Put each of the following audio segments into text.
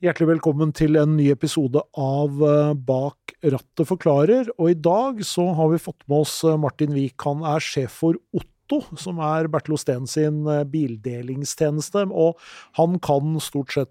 Hjertelig velkommen til en ny episode av eh, Bak rattet forklarer. Og i dag så har vi fått med oss eh, Martin Wiik. Han er sjef for Otto, som er Bertil Osten sin eh, bildelingstjeneste. Og han kan stort sett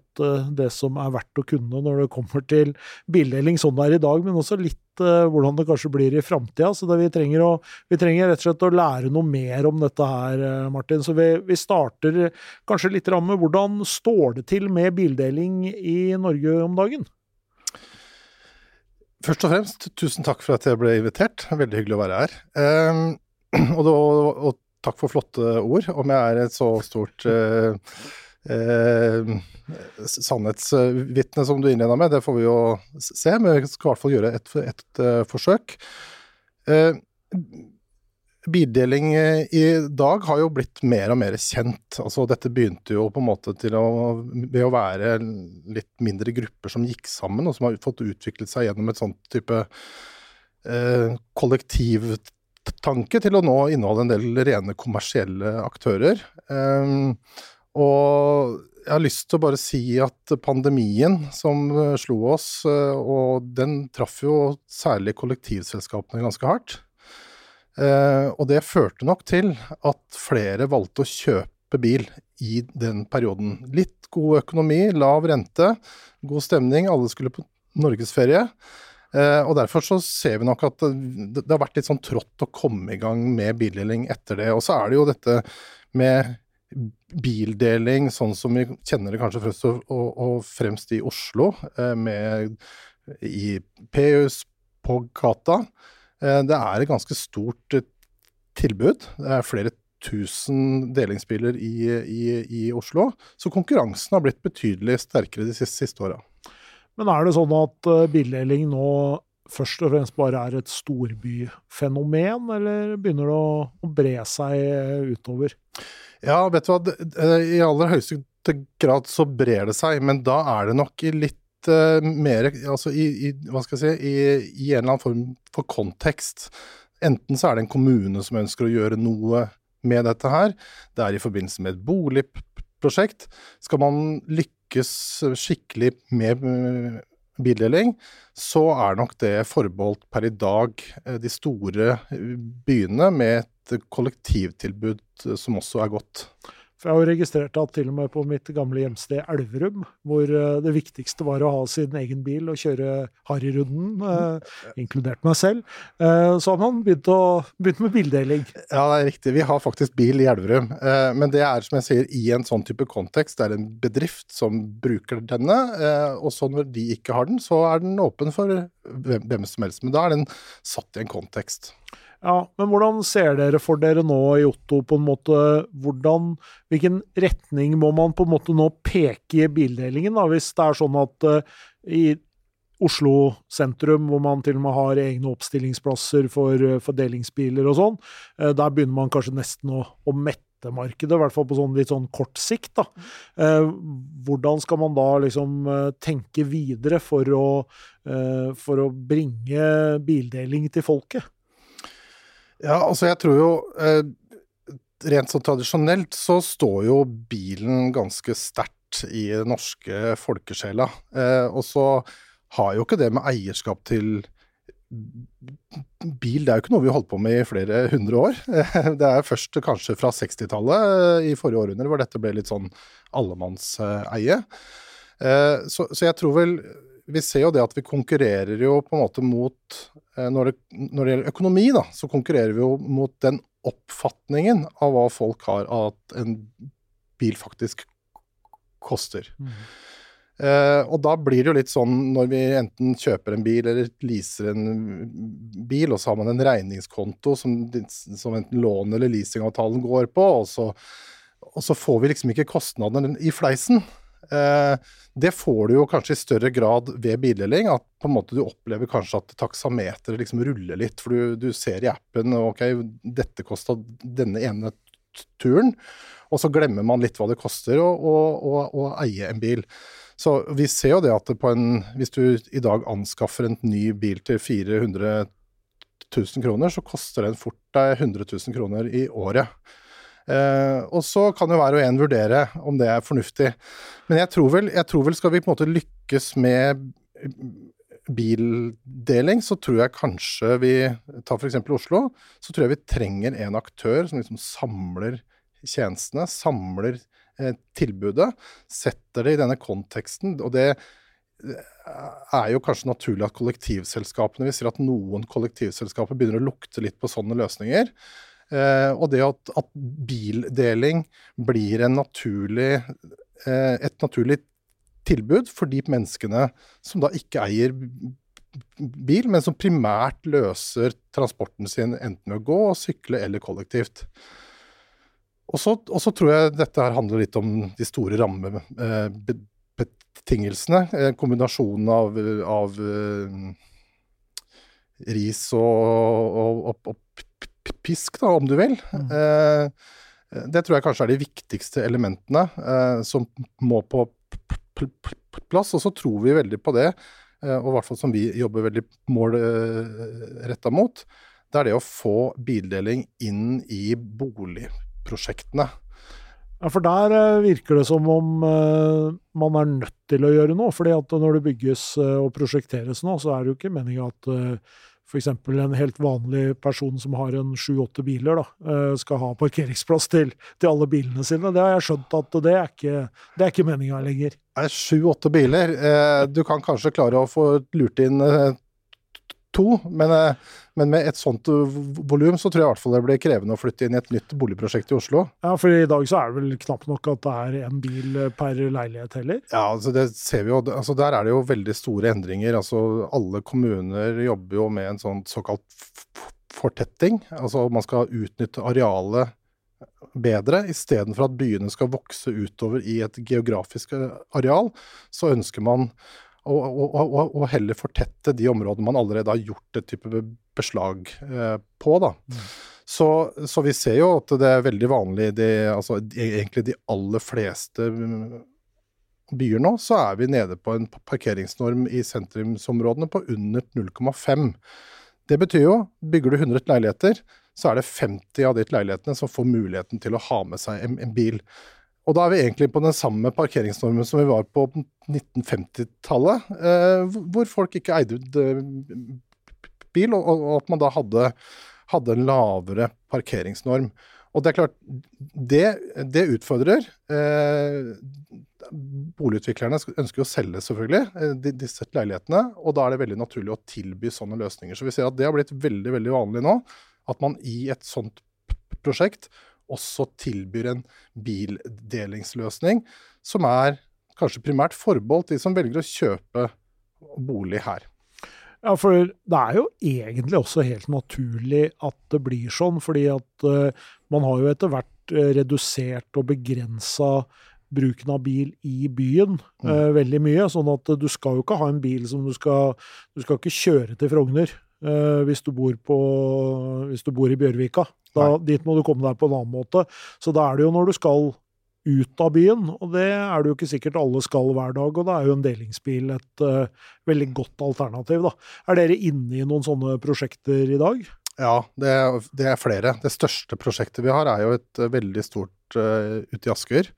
det som er verdt å kunne når det kommer til bildeling sånn det er i dag, men også litt hvordan det kanskje blir i framtida. Så vi trenger, å, vi, trenger rett og slett å lære noe mer om dette her, Martin. Så vi, vi starter kanskje litt med hvordan står det til med bildeling i Norge om dagen? Først og fremst, tusen takk for at jeg ble invitert. Veldig hyggelig å være her. Um, og, da, og, takk for flotte ord. Om jeg er et så stort eh, eh, sannhetsvitne som du innleda med, det får vi jo se. Men vi skal i hvert fall gjøre et, et, et uh, forsøk. Eh, Bildeling i dag har jo blitt mer og mer kjent. Altså Dette begynte jo på en måte til å, ved å være litt mindre grupper som gikk sammen, og som har fått utviklet seg gjennom et sånt type eh, kollektivtanke til å nå inneholde en del rene kommersielle aktører. Um, og jeg har lyst til å bare si at pandemien som eh, slo oss, eh, og den traff jo særlig kollektivselskapene ganske hardt. Eh, og det førte nok til at flere valgte å kjøpe bil i den perioden. Litt god økonomi, lav rente, god stemning, alle skulle på norgesferie. Uh, og Derfor så ser vi nok at det, det, har vært litt sånn trått å komme i gang med bildeling etter det. Og så er det jo dette med bildeling sånn som vi kjenner det kanskje først og, og, fremst i Oslo, uh, med i P-hus på gata. Det er et ganske stort tilbud. Det er flere tusen delingsbiler i, i, i Oslo. Så konkurransen har blitt betydelig sterkere de siste, siste åra. Men er det sånn at uh, bildeling nå først og fremst bare er et storbyfenomen, eller begynner det å, bre seg eh, utover? Ja, vet du hva, eh, i aller høyeste grad så brer det seg, men da er det nok litt uh, mer Altså i, i, hva skal jeg si, i, i, en eller annen form for kontekst. Enten så er det en kommune som ønsker å gjøre noe med dette her, det er i forbindelse med et boligprosjekt. Skal man lykkes lykkes skikkelig med eh, bildeling, så er nok det forbeholdt per i dag eh, de store eh, byene med et kollektivtilbud som også er godt. For jeg har jo registrert at til og med på mitt gamle hjemsted Elverum, hvor eh, det viktigste var å ha sin egen bil og kjøre harryrunden, eh, inkludert meg selv, eh, så har man begynt, å, begynt, med bildeling. Ja, det er riktig. Vi har faktisk bil i Elverum. Eh, men det er som jeg sier, i en sånn type kontekst. Det er en bedrift som bruker denne, eh, og så når de ikke har den, så er den åpen for hvem, hvem som helst. Men da er den satt i en kontekst. Ja, Men hvordan ser dere for dere nå i Otto på en måte, hvordan, Hvilken retning må man på en måte nå peke i bildelingen, da, hvis det er sånn at uh, i Oslo sentrum, hvor man til og med har egne oppstillingsplasser for, uh, fordelingsbiler og sånn, uh, der begynner man kanskje nesten å, å mette markedet, i hvert fall på sånn litt sånn kort sikt. da. Eh, hvordan skal man da liksom tenke videre for å, eh, for å bringe bildeling til folket? Ja, altså jeg tror jo eh, Rent sånn tradisjonelt så står jo bilen ganske sterkt i den norske folkesjela. Eh, og så har jo ikke det med eierskap til bil, det er jo ikke noe vi har holdt på med i flere hundre år. Det er først kanskje fra 60-tallet, i forrige århundre, hvor dette ble litt sånn allemannseie. Eh, så jeg tror vel vi ser jo det at vi konkurrerer jo på en måte mot eh, når det, når det, gjelder økonomi, da, så konkurrerer vi jo mot den oppfatningen av hva folk har av at en bil faktisk koster. Mm. Eh, og da blir det jo litt sånn når vi enten kjøper en bil eller leaser en bil, og så har man en regningskonto som, som enten lån- eller leasingavtalen går på, og så, og så får vi liksom ikke kostnadene i fleisen. Eh, det får du jo kanskje i større grad ved bildeling, at på en måte du opplever kanskje at taksameteret liksom ruller litt. For du, du ser i appen ok, dette kosta denne ene turen, og så glemmer man litt hva det koster å, å, å, å eie en bil. Så vi ser jo det at det en, hvis du i dag anskaffer en ny bil til 400 000 kroner, så koster den fort deg 100 000 kroner i året. Eh, og så kan jo hver og en vurdere om det er fornuftig. Men jeg tror vel, jeg tror vel skal vi på en måte lykkes med bildeling, så tror jeg kanskje vi Ta f.eks. Oslo, så tror jeg vi trenger en aktør som liksom samler tjenestene, samler eh, tilbudet, setter det i denne konteksten. og det er jo kanskje naturlig at kollektivselskapene Vi ser at noen kollektivselskaper begynner å lukte litt på sånne løsninger. Eh, og det at, at, bildeling blir naturlig, eh, et naturlig tilbud for de menneskene som da ikke eier bil, men som primært løser transporten sin enten ved å gå, sykle eller kollektivt. Og så, tror jeg dette her handler litt om de store rammebetingelsene. Eh, kombinasjonen av, av ris og, og, og, og, pisk, da, om du vil. Mm. Uh, det tror jeg kanskje er de viktigste elementene uh, som må på plass. Og så tror vi veldig på det, eh, og i hvert fall som vi jobber veldig målretta mot. Det er det å få bildeling inn i boligprosjektene. Ja, For der eh, virker det som om man er nødt til å gjøre noe. fordi at når det bygges og prosjekteres nå, så er det jo ikke meninga at f.eks. en helt vanlig person som har en sju-åtte biler, da, eh, skal ha parkeringsplass til, til, alle bilene sine. Det har jeg skjønt at det er ikke, det er ikke meninga lenger. Sju-åtte biler. Eh, du kan kanskje klare å få lurt inn eh, to, men, eh, men, med et sånt eh, volum så tror jeg i hvert fall det blir krevende å flytte inn i et nytt boligprosjekt i Oslo. Ja, for i dag så er det vel knapt nok at det er én bil eh, per leilighet heller? Ja, altså det ser vi jo. Altså der er det jo veldig store endringer. Altså alle kommuner jobber jo med en sånn såkalt fortetting. Altså man skal utnytte arealet bedre. Istedenfor at byene skal vokse utover i et geografisk areal, så ønsker man og, og, og, heller fortette de områdene man allerede har gjort et type beslag eh, på. da. Mm. Så, så, vi ser jo at det er veldig vanlig i altså, egentlig de aller fleste mm, byer nå, så er vi nede på en parkeringsnorm i sentrumsområdene på under 0,5. Det betyr jo, bygger du 100 leiligheter, så er det 50 av de leilighetene som får muligheten til å ha med seg en, en bil. Og da er vi egentlig på den samme parkeringsnormen som vi var på 1950-tallet, eh, hvor folk ikke eide ut bil, og, at man da hadde, hadde, en lavere parkeringsnorm. Og det er klart, det, det utfordrer. Eh, boligutviklerne ønsker å selge selvfølgelig eh, disse leilighetene, og da er det veldig naturlig å tilby sånne løsninger. Så vi ser at det har blitt veldig, veldig vanlig nå, at man i et sånt prosjekt også tilbyr en bildelingsløsning som er kanskje primært forbeholdt de som velger å kjøpe bolig her. Ja, for det er jo egentlig også helt naturlig at det blir sånn, fordi at uh, man har jo etter hvert uh, redusert og begrensa bruken av bil i byen mm. veldig mye. Sånn at du skal jo ikke ha en bil som du skal Du skal ikke kjøre til Frogner hvis du, bor på, hvis du bor i Bjørvika. Da, dit må du komme deg på en annen måte. Så da er det jo når du skal ut av byen, og det er det jo ikke sikkert alle skal hver dag. Og da er jo en delingsbil et uh, veldig godt alternativ. da. Er dere inne i noen sånne prosjekter i dag? Ja, det, det er flere. Det største prosjektet vi har er jo et uh, veldig stort uh, ute i Asker.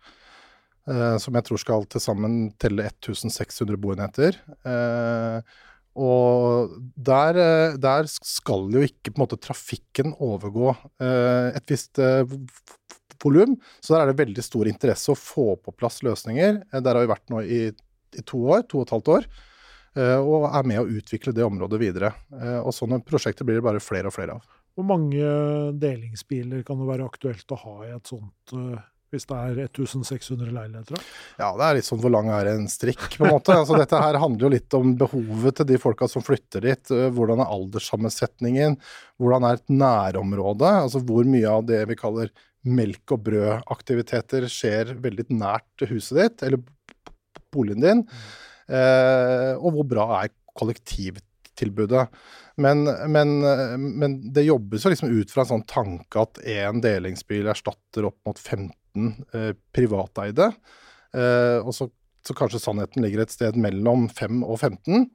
Uh, som jeg tror skal til sammen telle 1600 boenheter. Uh, og der, eh, der, skal jo ikke på en måte trafikken overgå eh, et visst eh, volum. Så der er det veldig stor interesse å få på plass løsninger. Der har vi vært nå i, i, to år, to og et halvt år. Og er med å utvikle det området videre. Og sånne prosjekter blir det bare flere og flere av. Hvor mange delingsbiler kan det være aktuelt å ha i et sånt hvis det er 1600 leiligheter? Ja, det er litt sånn hvor lang er en strikk, på en måte. Altså, dette her handler jo litt om behovet til de folka som flytter dit. Hvordan er alderssammensetningen? Hvordan er et nærområde? Altså hvor mye av det vi kaller melk og brød-aktiviteter skjer veldig nært huset ditt, eller boligen din? Eh, og hvor bra er kollektivtilbudet? Men, men, men, det jobbes jo liksom ut fra en sånn tanke at én delingsbil erstatter opp mot 15 eh, privateide. Eh, og så, så, kanskje sannheten ligger et sted mellom 5 og 15.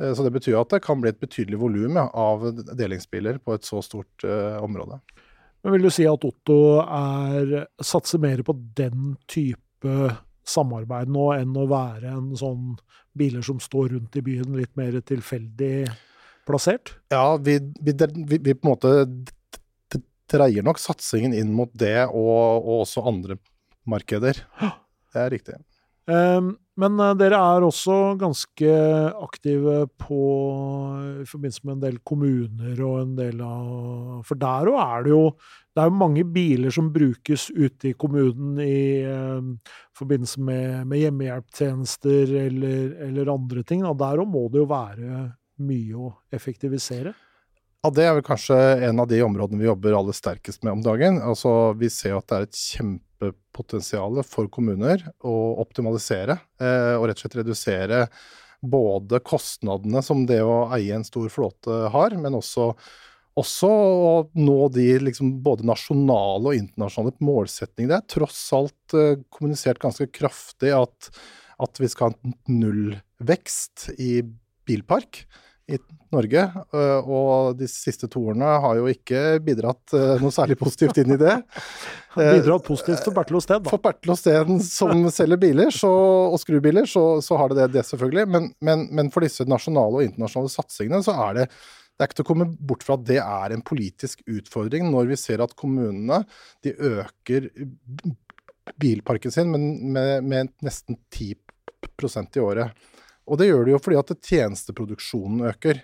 Eh, så det betyr at det kan bli et betydelig volum av delingsbiler på et så stort område. Men vil du si at Otto er, satser mer på den type samarbeid nå enn å være en sånn biler som står rundt i byen, litt mer tilfeldig plassert? Ja, vi, vi, vi, vi på en måte dreier nok satsingen inn mot det og, og også andre markeder. Det er riktig. Um, men uh, dere er også ganske aktive på i forbindelse med en del kommuner og en del av For der òg er det jo det er jo mange biler som brukes ute i kommunen i um, forbindelse med, med hjemmehjelptjenester eller, eller, andre ting. Og der òg må det jo være mye å effektivisere. Ja, Det er vel kanskje en av de områdene vi jobber aller sterkest med om dagen. Altså, Vi ser at det er et kjempepotensial for kommuner å optimalisere eh, og rett og slett redusere både kostnadene som det å eie en stor flåte har, men også, også å nå de liksom, både nasjonale og internasjonale målsetningene. Det er tross alt eh, kommunisert ganske kraftig at, at vi skal ha nullvekst i bilpark i Norge. Eh, og de siste to årene har jo ikke bidratt eh, noe særlig positivt inn i det. bidratt positivt for Bertil Osten, da. For Bertil Osten som selger biler så, og skrubiler, så, så, har det det, det selvfølgelig. Men, men, men, for disse nasjonale og internasjonale satsingene så er det det er ikke til å komme bort fra at det er en politisk utfordring når vi ser at kommunene de øker bilparken sin med, med, med nesten 10 i året. Og det gjør det jo fordi at tjenesteproduksjonen øker.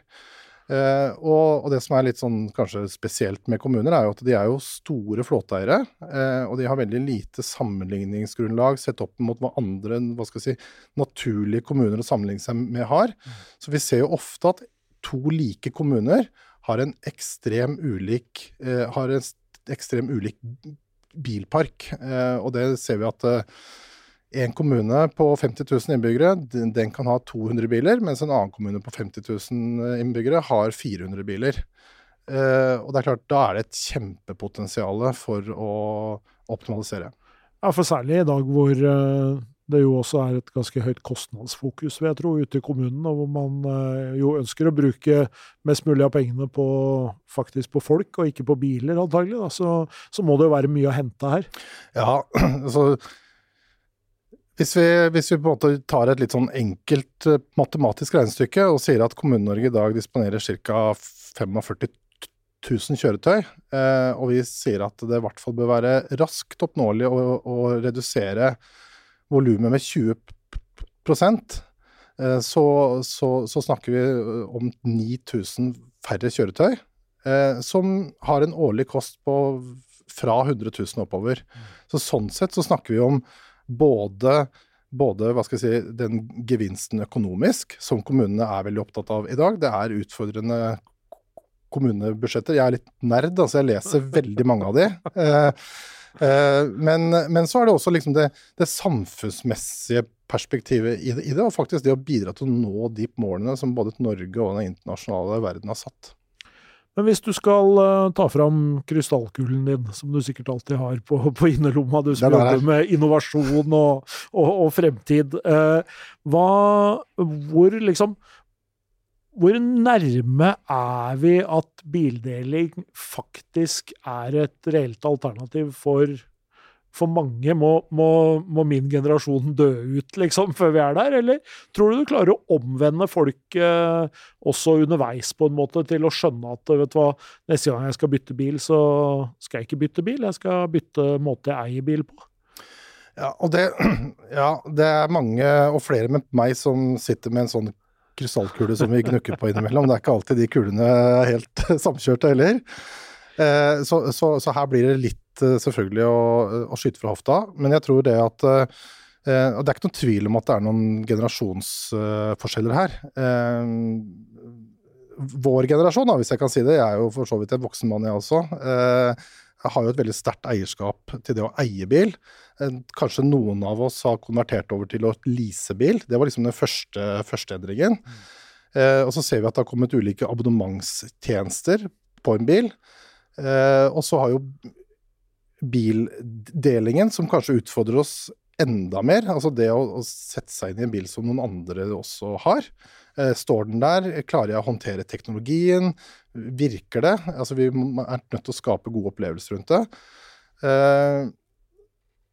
Eh, og, og, det som er litt sånn kanskje spesielt med kommuner, er jo at de er jo store flåteeiere. Eh, og de har veldig lite sammenligningsgrunnlag sett opp mot hva andre hva skal jeg si, naturlige kommuner å sammenligne seg med har. Så vi ser jo ofte at to like kommuner har en ekstrem ulik, eh, har en ekstrem ulik bilpark. Eh, og det ser vi at eh, en kommune på 50 000 innbyggere den, den, kan ha 200 biler, mens en annen kommune på 50 000 innbyggere har 400 biler. Eh, og det er klart, Da er det et kjempepotensial for å optimalisere. Ja, for særlig i dag hvor uh, det jo også er et ganske høyt kostnadsfokus, vil jeg tro, ute i kommunen, og hvor man jo ønsker å bruke mest mulig av pengene på faktisk på folk, og ikke på biler, antagelig. Da. Så, så må det jo være mye å hente her. Ja, altså hvis vi, hvis vi, på en måte tar et litt sånn enkelt uh, matematisk regnestykke og sier at Kommune-Norge i dag disponerer ca. 45 000 kjøretøy, uh, og vi sier at det i hvert fall bør være raskt oppnåelig å, å redusere volumet med 20 uh, så, så, så, snakker vi om 9000 færre kjøretøy, som har en årlig kost på fra 100 000 oppover. Mm. Så sånn sett så snakker vi om både, både hva skal jeg si, den gevinsten økonomisk, som kommunene er veldig opptatt av i dag. Det er utfordrende kommunebudsjetter. Jeg er litt nerd, altså jeg leser veldig mange av de. Eh, eh, men, men, så er det også liksom det, det samfunnsmessige perspektivet i det, og faktisk det å bidra til å nå de målene som både Norge og den internasjonale verden har satt. Men hvis du skal uh, ta fram krystallkulen din, som du sikkert alltid har på, på innerlomma, du som jobber med innovasjon og, og, og fremtid, uh, hva, hvor liksom hvor nærme er vi at bildeling faktisk er et reelt alternativ for for mange må, må, må, min generasjon dø ut, liksom, før vi er der? Eller tror du du klarer å omvende folk eh, også underveis, på en måte, til å skjønne at vet du hva, neste gang jeg skal bytte bil, så skal jeg ikke bytte bil, jeg skal bytte måte jeg eier bil på? Ja, og det, ja, det er mange, og flere med meg, som sitter med en sånn krystallkule som vi gnukker på innimellom. Det er ikke alltid de kulene er helt samkjørte heller. Eh, så, så, så, her blir det litt eh, selvfølgelig å, å, skyte fra hofta. Men jeg tror det at eh, Og det er ikke noen tvil om at det er noen generasjonsforskjeller her. Vår generasjon, da, hvis jeg kan si det, jeg er jo for så vidt en voksen mann, jeg også. Jeg har jo et veldig sterkt eierskap til det å eie bil. Kanskje noen av oss har konvertert over til å lease bil. Det var liksom den første, første endringen. Eh, og så ser vi at det har kommet ulike abonnementstjenester på en bil. Eh, og så har jo bildelingen, som kanskje utfordrer oss enda mer, altså det å, å, sette seg inn i en bil som noen andre også har. Eh, står den der? Klarer jeg å håndtere teknologien? virker det? Altså vi er nødt til å skape gode opplevelser rundt det. Eh,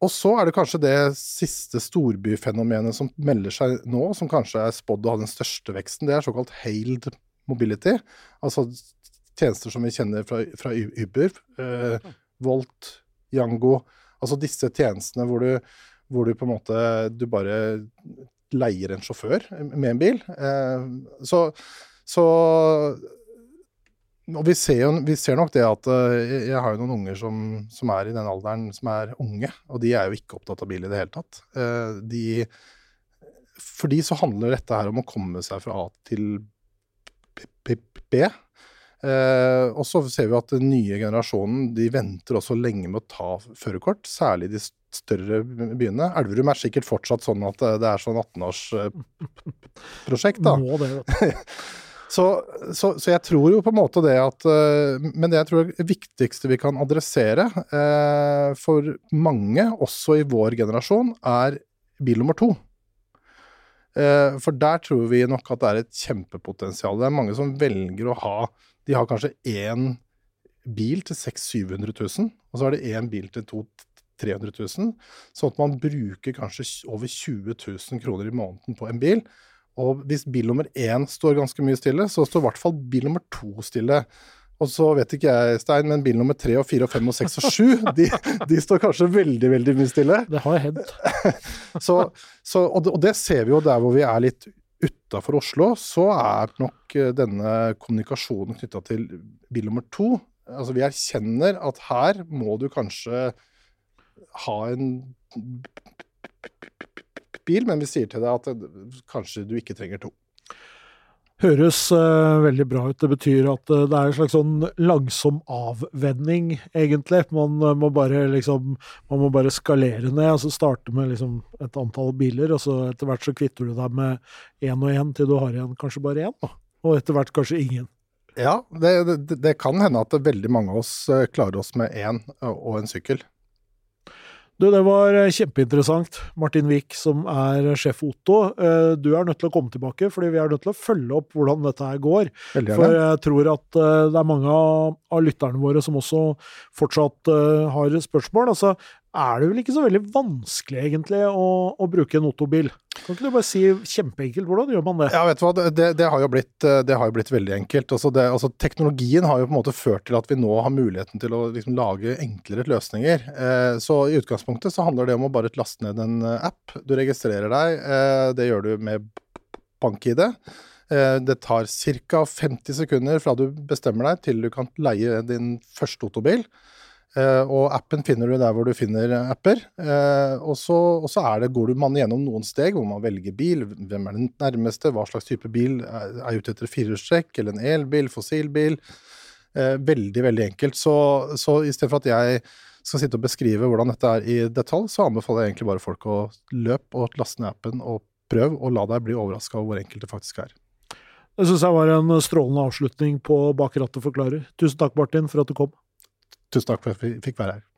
og så er det kanskje det siste storbyfenomenet som melder seg nå, som kanskje er spådd å ha den største veksten. Det er såkalt hailed mobility. Altså tjenester som vi kjenner fra, fra Uber. Eh, Volt, Yango. Altså disse tjenestene hvor du, hvor du på en måte Du bare leier en sjåfør med en bil. Eh, så, så og vi ser, jo, vi ser, nok det at uh, Jeg har jo noen unger som, som, er i den alderen som er unge, og de er jo ikke opptatt av bil i det hele tatt. Uh, de, for de så handler dette her om å komme seg fra A til B. Uh, og så ser vi at den nye generasjonen de venter også lenge med å ta førerkort, særlig de større byene. Elverum er sikkert fortsatt sånn at det er sånn 18-årsprosjekt, da. Må det, så, så, så, jeg tror jo på en måte det at uh, Men det jeg tror er det viktigste vi kan adressere eh, for mange, også i vår generasjon, er bil nummer to. Eh, for der tror vi nok at det er et kjempepotensial. Det er mange som velger å ha De har kanskje én bil til 600 000-700 000, og så har de én bil til 200 300 000. Sånn at man bruker kanskje over 20 000 kroner i måneden på en bil. Og hvis bil nummer én står ganske mye stille, så står i hvert fall bil nummer to stille. Og så vet ikke jeg, Stein, men bil nummer tre og fire og fem og seks og sju, de, de, står kanskje veldig, veldig mye stille. Det har hendt. så, så, og, det, og, det, ser vi jo der hvor vi er litt utafor Oslo, så er nok eh, denne kommunikasjonen knytta til bil nummer to Altså vi erkjenner at her må du kanskje ha en bil, men vi sier til deg at kanskje du ikke trenger to. Høres uh, veldig bra ut. Det betyr at uh, det er en slags sånn langsom avvenning, egentlig. Man, uh, må bare liksom Man må bare skalere ned. altså Starte med liksom et antall biler, og så etter hvert så kvitter du deg med én og én til du har igjen kanskje bare én. Da. Og etter hvert kanskje ingen. Ja, det, det, det, kan hende at veldig mange av oss klarer oss med én og en sykkel. Du, det var eh, kjempeinteressant. Martin Wiik, som er sjef Otto. Eh, du er nødt til å komme tilbake, fordi vi er nødt til å følge opp hvordan dette her går. For jeg tror at eh, det er mange av lytterne våre som også fortsatt har spørsmål. Altså, er det vel ikke så veldig vanskelig, egentlig, å, å bruke en Otto-bil? Kan ikke du bare si kjempeenkelt, hvordan gjør man det? Ja, vet du hva, det, det, har, jo blitt, det har jo blitt veldig enkelt. Altså, det, altså, teknologien har jo på en måte ført til at vi nå har muligheten til å liksom, lage enklere løsninger. Eh, så i utgangspunktet så handler det om å bare laste ned en eh, app. Du registrerer deg, eh, det gjør du med bank-ID. Eh, det tar ca. 50 sekunder fra du bestemmer deg til du kan leie din første Otto-bil. Uh, og appen finner du der hvor du finner apper. Uh, og, så, går du man gjennom noen steg hvor man velger bil. Hvem er den nærmeste? Hva slags type bil er, er ute etter firehjulstrekk eller en elbil, fossilbil? Uh, veldig, veldig enkelt. Så, så istedenfor at jeg skal sitte og beskrive hvordan dette er i detalj, så anbefaler jeg egentlig bare folk å løpe og laste ned appen og prøve, og la deg bli overraska over hvor enkelt det faktisk er. Det syns jeg var en strålende avslutning på Bak rattet forklarer. Tusen takk, Martin, for at du kom. Tusen takk for at vi fikk være her.